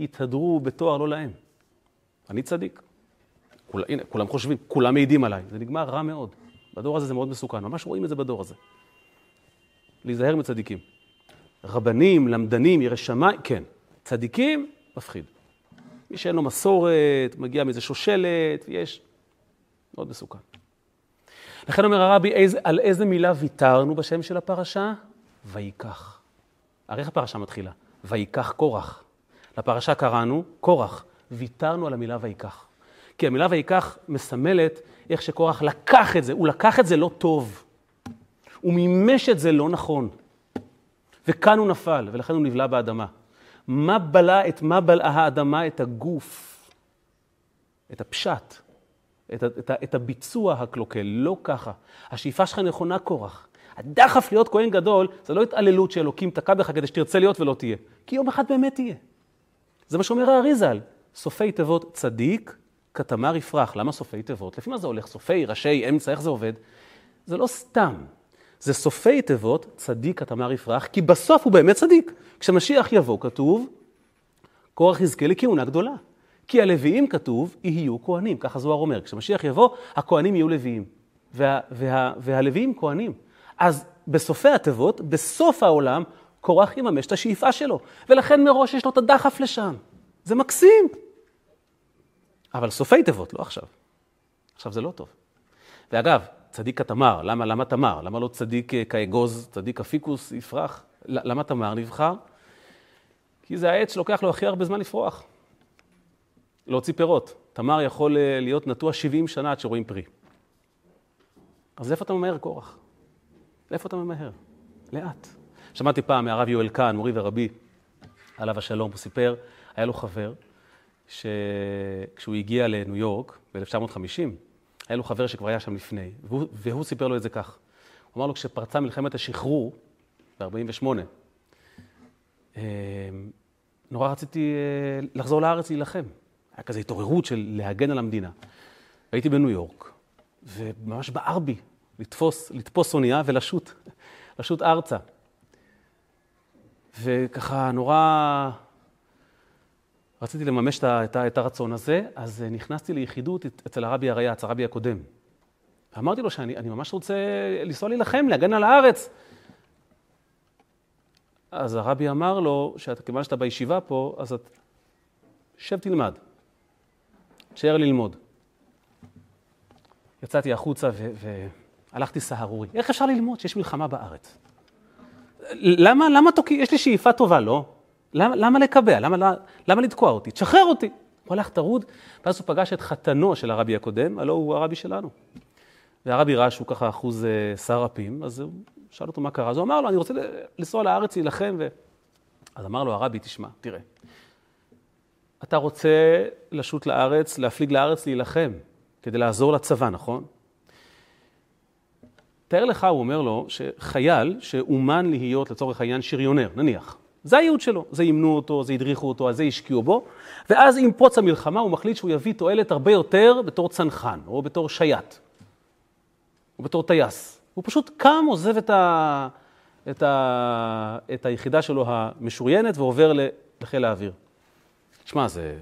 התהדרו בתואר לא להם. אני צדיק. כול, הנה, כולם חושבים, כולם מעידים עליי. זה נגמר רע מאוד. בדור הזה זה מאוד מסוכן, ממש רואים את זה בדור הזה. להיזהר מצדיקים. רבנים, למדנים, ירא שמיים, כן. צדיקים, מפחיד. מי שאין לו מסורת, מגיע מאיזה שושלת, יש... מאוד מסוכן. לכן אומר הרבי, איזה, על איזה מילה ויתרנו בשם של הפרשה? ויקח. הרי איך הפרשה מתחילה? ויקח קורח. לפרשה קראנו קורח. ויתרנו על המילה ויקח. כי המילה ויקח מסמלת איך שקורח לקח את זה, הוא לקח את זה לא טוב. הוא מימש את זה לא נכון. וכאן הוא נפל, ולכן הוא נבלע באדמה. מה בלע את מה בלעה האדמה? את הגוף, את הפשט, את, את, את הביצוע הקלוקל. לא ככה. השאיפה שלך נכונה, קורח. הדחף להיות כהן גדול, זה לא התעללות שאלוקים תקע בך כדי שתרצה להיות ולא תהיה. כי יום אחד באמת תהיה. זה מה שאומר האריזל. סופי תיבות צדיק, כתמר יפרח. למה סופי תיבות? לפי מה זה הולך? סופי, ראשי, אמצע, איך זה עובד? זה לא סתם. זה סופי תיבות, צדיק כתמר יפרח, כי בסוף הוא באמת צדיק. כשמשיח יבוא, כתוב, קורח יזכה לכהונה גדולה. כי הלוויים, כתוב, יהיו כהנים, ככה זוהר אומר. כשמשיח יבוא, הכהנים יהיו לוויים. וה, וה, והלוויים כהנים. אז בסופי התיבות, בסוף העולם, קורח יממש את השאיפה שלו. ולכן מראש יש לו את הדחף לשם. זה מקסים. אבל סופי תיבות, לא עכשיו. עכשיו זה לא טוב. ואגב, צדיק התמר, למה, למה תמר? למה לא צדיק אה, כאגוז, צדיק אפיקוס יפרח? למה תמר נבחר? כי זה העץ שלוקח לו הכי הרבה זמן לפרוח. להוציא פירות. תמר יכול אה, להיות נטוע 70 שנה עד שרואים פרי. אז איפה אתה ממהר, קורח? לאיפה אתה ממהר? לאט. שמעתי פעם מהרב יואל קאן, מורי ורבי, עליו השלום, הוא סיפר, היה לו חבר, שכשהוא הגיע לניו יורק ב-1950, היה לו חבר שכבר היה שם לפני, והוא, והוא סיפר לו את זה כך. הוא אמר לו, כשפרצה מלחמת השחרור ב-48, נורא רציתי לחזור לארץ להילחם. היה כזו התעוררות של להגן על המדינה. הייתי בניו יורק, וממש בער בי לתפוס, לתפוס אונייה ולשוט, *laughs* לשוט ארצה. וככה נורא רציתי לממש את, הרצון הזה, אז נכנסתי ליחידות אצל הרבי הריאץ, הרבי הקודם. ואמרתי לו שאני ממש רוצה לנסוע להילחם, להגן על הארץ. אז הרבי אמר לו, שכיוון שאתה בישיבה פה, אז את... שב תלמד. תשאר ללמוד. יצאתי החוצה והלכתי סהרורי. איך אפשר ללמוד שיש מלחמה בארץ? למה, למה תוקי... יש לי שאיפה טובה, לא? למה, למה לקבע? למה, למה לתקוע אותי? תשחרר אותי. הוא הלך טרוד, ואז הוא פגש את חתנו של הרבי הקודם, הלא הוא הרבי שלנו. והרבי ראה שהוא ככה אחוז אה, שר אפים, אז הוא שאל אותו מה קרה. אז הוא אמר לו, אני רוצה לנסוע לארץ להילחם. ו... אז אמר לו הרבי, תשמע, תראה, אתה רוצה לשוט לארץ, להפליג לארץ להילחם, כדי לעזור לצבא, נכון? תאר לך, הוא אומר לו, שחייל שאומן להיות לצורך העניין שריונר, נניח, זה הייעוד שלו, זה אימנו אותו, זה הדריכו אותו, אז זה השקיעו בו, ואז עם פרוץ המלחמה הוא מחליט שהוא יביא תועלת הרבה יותר בתור צנחן, או בתור שייט, או בתור טייס. הוא פשוט קם, עוזב את, ה... את, ה... את היחידה שלו המשוריינת ועובר לחיל האוויר. תשמע, זה...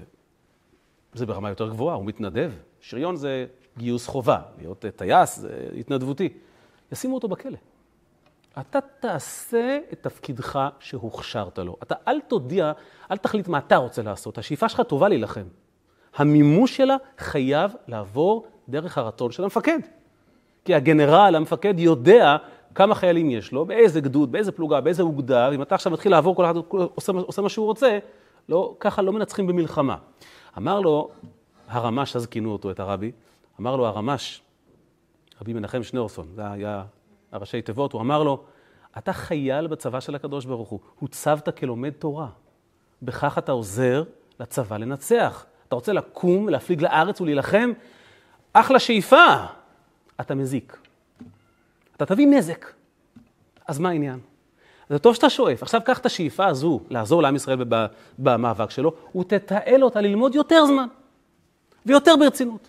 זה ברמה יותר גבוהה, הוא מתנדב. שריון זה גיוס חובה, להיות טייס זה התנדבותי. ישימו אותו בכלא. אתה תעשה את תפקידך שהוכשרת לו. אתה אל תודיע, אל תחליט מה אתה רוצה לעשות. השאיפה שלך טובה להילחם. המימוש שלה חייב לעבור דרך הרצון של המפקד. כי הגנרל, המפקד, יודע כמה חיילים יש לו, באיזה גדוד, באיזה פלוגה, באיזה אוגדה, ואם אתה עכשיו מתחיל לעבור, כל אחד עושה, עושה מה שהוא רוצה, לא, ככה לא מנצחים במלחמה. אמר לו הרמ"ש, אז כינו אותו, את הרבי, אמר לו הרמ"ש, רבי מנחם שניאורסון, זה היה הראשי תיבות, הוא אמר לו, אתה חייל בצבא של הקדוש ברוך הוא, הוצבת כלומד תורה. בכך אתה עוזר לצבא לנצח. אתה רוצה לקום, להפליג לארץ ולהילחם? אחלה שאיפה, אתה מזיק. אתה תביא נזק. אז מה העניין? זה טוב שאתה שואף. עכשיו קח את השאיפה הזו, לעזור לעם ישראל במאבק שלו, ותתעל אותה ללמוד יותר זמן, ויותר ברצינות.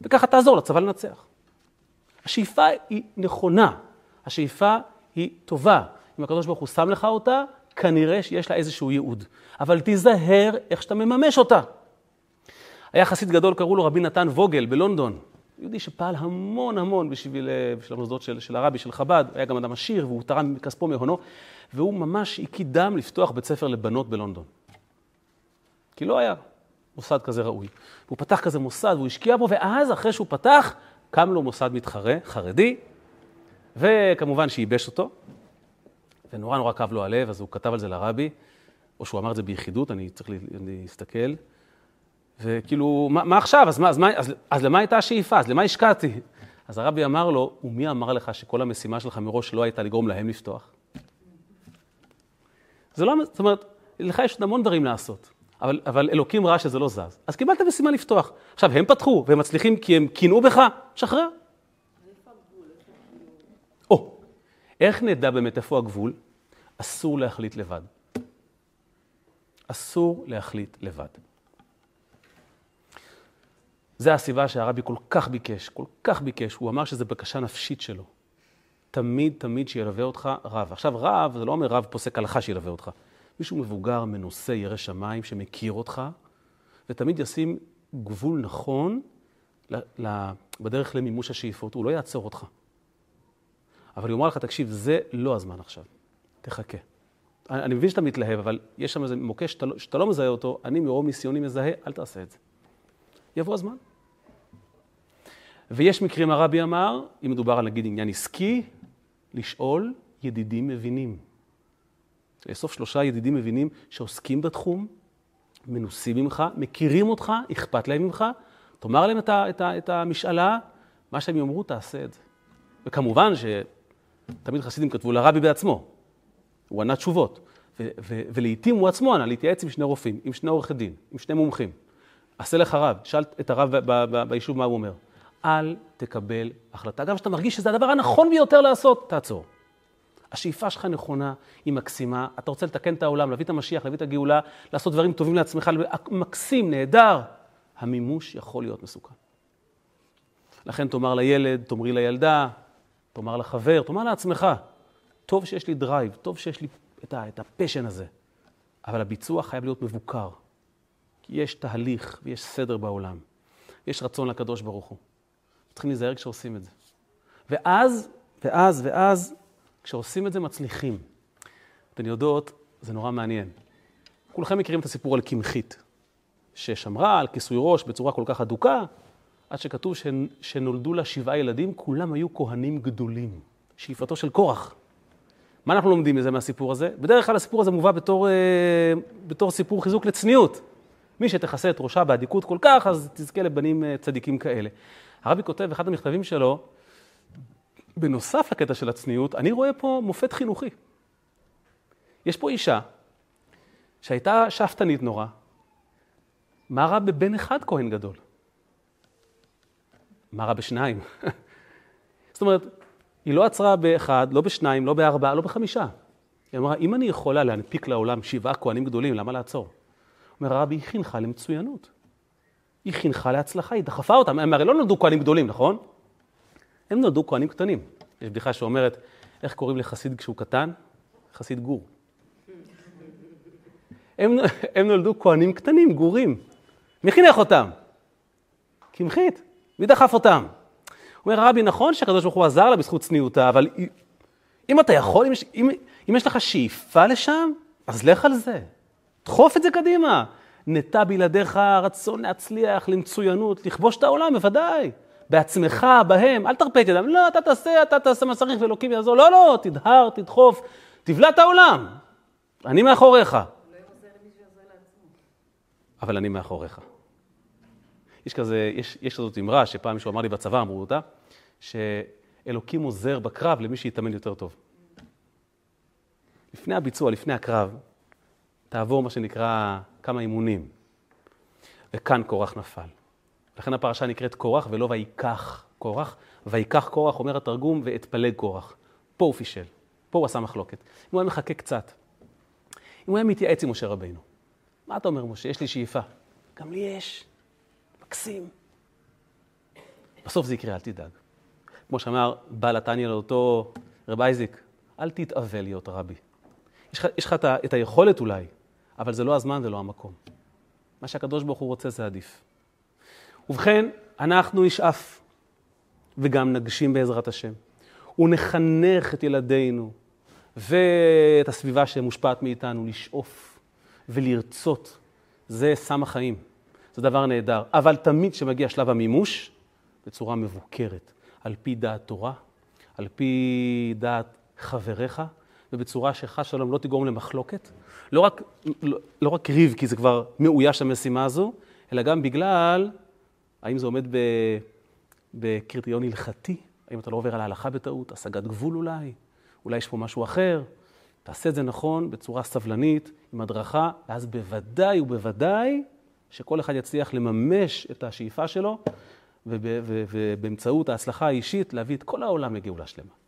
וככה תעזור לצבא לנצח. השאיפה היא נכונה, השאיפה היא טובה. אם הקדוש ברוך הוא שם לך אותה, כנראה שיש לה איזשהו ייעוד. אבל תיזהר איך שאתה מממש אותה. היה חסיד גדול, קראו לו רבי נתן ווגל בלונדון. יהודי שפעל המון המון בשביל, אה, בשביל המוסדות של, של הרבי, של חב"ד, היה גם אדם עשיר והוא תרם מכספו מהונו, והוא ממש קידם לפתוח בית ספר לבנות בלונדון. כי לא היה מוסד כזה ראוי. והוא פתח כזה מוסד והוא השקיע בו, ואז אחרי שהוא פתח, קם לו מוסד מתחרה, חרדי, וכמובן שייבש אותו, ונורא נורא כאב לו הלב, אז הוא כתב על זה לרבי, או שהוא אמר את זה ביחידות, אני צריך להסתכל. וכאילו, מה, מה עכשיו? אז, מה, אז, אז, אז למה הייתה השאיפה? אז למה השקעתי? אז הרבי אמר לו, ומי אמר לך שכל המשימה שלך מראש לא הייתה לגרום להם לפתוח? זה לא, זאת אומרת, לך יש עוד המון דברים לעשות, אבל, אבל אלוקים ראה שזה לא זז. אז קיבלת משימה לפתוח. עכשיו, הם פתחו, והם מצליחים כי הם קינאו בך, שחרר. או, איך נדע באמת איפה הגבול? אסור להחליט לבד. אסור להחליט לבד. זה הסיבה שהרבי כל כך ביקש, כל כך ביקש, הוא אמר שזו בקשה נפשית שלו. תמיד, תמיד שילווה אותך רב. עכשיו, רב, זה לא אומר רב פוסק הלכה שילווה אותך. מישהו מבוגר, מנוסה, ירא שמיים, שמכיר אותך, ותמיד ישים גבול נכון בדרך למימוש השאיפות, הוא לא יעצור אותך. אבל יאמר לך, תקשיב, זה לא הזמן עכשיו, תחכה. אני, אני מבין שאתה מתלהב, אבל יש שם איזה מוקש שאתה, לא, שאתה לא מזהה אותו, אני מרוב ניסיוני מזהה, אל תעשה את זה. יבוא הזמן. ויש מקרים, הרבי אמר, אם מדובר על נגיד עניין עסקי, לשאול ידידים מבינים. לאסוף שלושה ידידים מבינים שעוסקים בתחום, מנוסים ממך, מכירים אותך, אכפת להם ממך, תאמר להם את, ה, את, ה, את המשאלה, מה שהם יאמרו, תעשה את זה. וכמובן שתמיד חסידים כתבו לרבי בעצמו, הוא ענה תשובות. ו- ו- ולעיתים הוא עצמו ענה להתייעץ עם שני רופאים, עם שני עורכי דין, עם שני מומחים. עשה לך רב, שאל את הרב ביישוב מה הוא אומר. אל תקבל החלטה. גם כשאתה מרגיש שזה הדבר הנכון ביותר לעשות, תעצור. השאיפה שלך נכונה, היא מקסימה, אתה רוצה לתקן את העולם, להביא את המשיח, להביא את הגאולה, לעשות דברים טובים לעצמך, מקסים, נהדר. המימוש יכול להיות מסוכן. לכן תאמר לילד, תאמרי לילדה, תאמר לחבר, תאמר לעצמך, טוב שיש לי drive, טוב שיש לי את, ה, את ה passion הזה, אבל הביצוע חייב להיות מבוקר. כי יש תהליך ויש סדר בעולם. יש רצון לקדוש ברוך הוא. צריכים להיזהר כשעושים את זה. ואז, ואז, ואז, כשעושים את זה מצליחים. אתן יודעות, זה נורא מעניין. כולכם מכירים את הסיפור על קמחית, ששמרה על כיסוי ראש בצורה כל כך אדוקה, עד שכתוב שנולדו לה שבעה ילדים, כולם היו כהנים גדולים. שאיפתו של קורח. מה אנחנו לומדים מזה מהסיפור הזה? בדרך כלל הסיפור הזה מובא בתור, אה, בתור סיפור חיזוק לצניעות. מי שתכסה את ראשה באדיקות כל כך, אז תזכה לבנים אה, צדיקים כאלה. הרבי כותב באחד המכתבים שלו, בנוסף לקטע של הצניעות, אני רואה פה מופת חינוכי. יש פה אישה שהייתה שאפתנית נורא, מה רע בבן אחד כהן גדול? מה רע בשניים? *laughs* זאת אומרת, היא לא עצרה באחד, לא בשניים, לא בארבעה, לא בחמישה. היא אמרה, אם אני יכולה להנפיק לעולם שבעה כהנים גדולים, למה לעצור? אומר הרבי, היא חינכה למצוינות. היא חינכה להצלחה, היא דחפה אותם. הם הרי לא נולדו כהנים גדולים, נכון? הם נולדו כהנים קטנים. יש בדיחה שאומרת, איך קוראים לחסיד כשהוא קטן? חסיד גור. הם, הם נולדו כהנים קטנים, גורים. מי חינך אותם? קמחית. מי דחף אותם? אומר הרבי, נכון שהקדוש ברוך הוא עזר לה בזכות צניעותה, אבל אם אתה יכול, אם אם, אם יש לך שאיפה לשם, אז לך על זה. דחוף את זה קדימה. נטע בלעדיך רצון להצליח, למצוינות, לכבוש את העולם, בוודאי. בעצמך, בהם, אל תרפה את ידם. לא, אתה תעשה, אתה תעשה מה שצריך ואלוקים יעזור. לא, לא, תדהר, תדחוף, תבלע את העולם. אני מאחוריך. אבל אני מאחוריך. יש כזה, יש, יש כזאת אמרה שפעם מישהו אמר לי בצבא, אמרו אותה, שאלוקים עוזר בקרב למי שיתאמן יותר טוב. לפני הביצוע, לפני הקרב, תעבור מה שנקרא כמה אימונים. וכאן קורח נפל. לכן הפרשה נקראת קורח ולא ויקח קורח. ויקח קורח, אומר התרגום, ואתפלג קורח. פה הוא פישל, פה הוא עשה מחלוקת. אם הוא היה מחכה קצת, אם הוא היה מתייעץ עם משה רבינו, מה אתה אומר, משה? יש לי שאיפה. גם לי יש. מקסים. בסוף זה יקרה, אל תדאג. כמו שאמר בעל התניא לאותו רב אייזיק, אל תתאווה להיות רבי. יש לך, את היכולת אולי, אבל זה לא הזמן ולא המקום. מה שהקדוש ברוך הוא רוצה זה עדיף. ובכן, אנחנו נשאף וגם נגשים בעזרת השם, ונחנך את ילדינו ואת הסביבה שמושפעת מאיתנו לשאוף ולרצות. זה סם החיים. זה דבר נהדר. אבל תמיד כשמגיע שלב המימוש, בצורה מבוקרת, על פי דעת תורה, על פי דעת חבריך, ובצורה שחס שלום לא תגרום למחלוקת. לא רק, לא, לא רק ריב, כי זה כבר מאויש המשימה הזו, אלא גם בגלל, האם זה עומד בקריטריון הלכתי, האם אתה לא עובר על ההלכה בטעות, השגת גבול אולי, אולי יש פה משהו אחר. תעשה את זה נכון, בצורה סבלנית, עם הדרכה, ואז בוודאי ובוודאי שכל אחד יצליח לממש את השאיפה שלו, ובאמצעות ההצלחה האישית להביא את כל העולם לגאולה שלמה.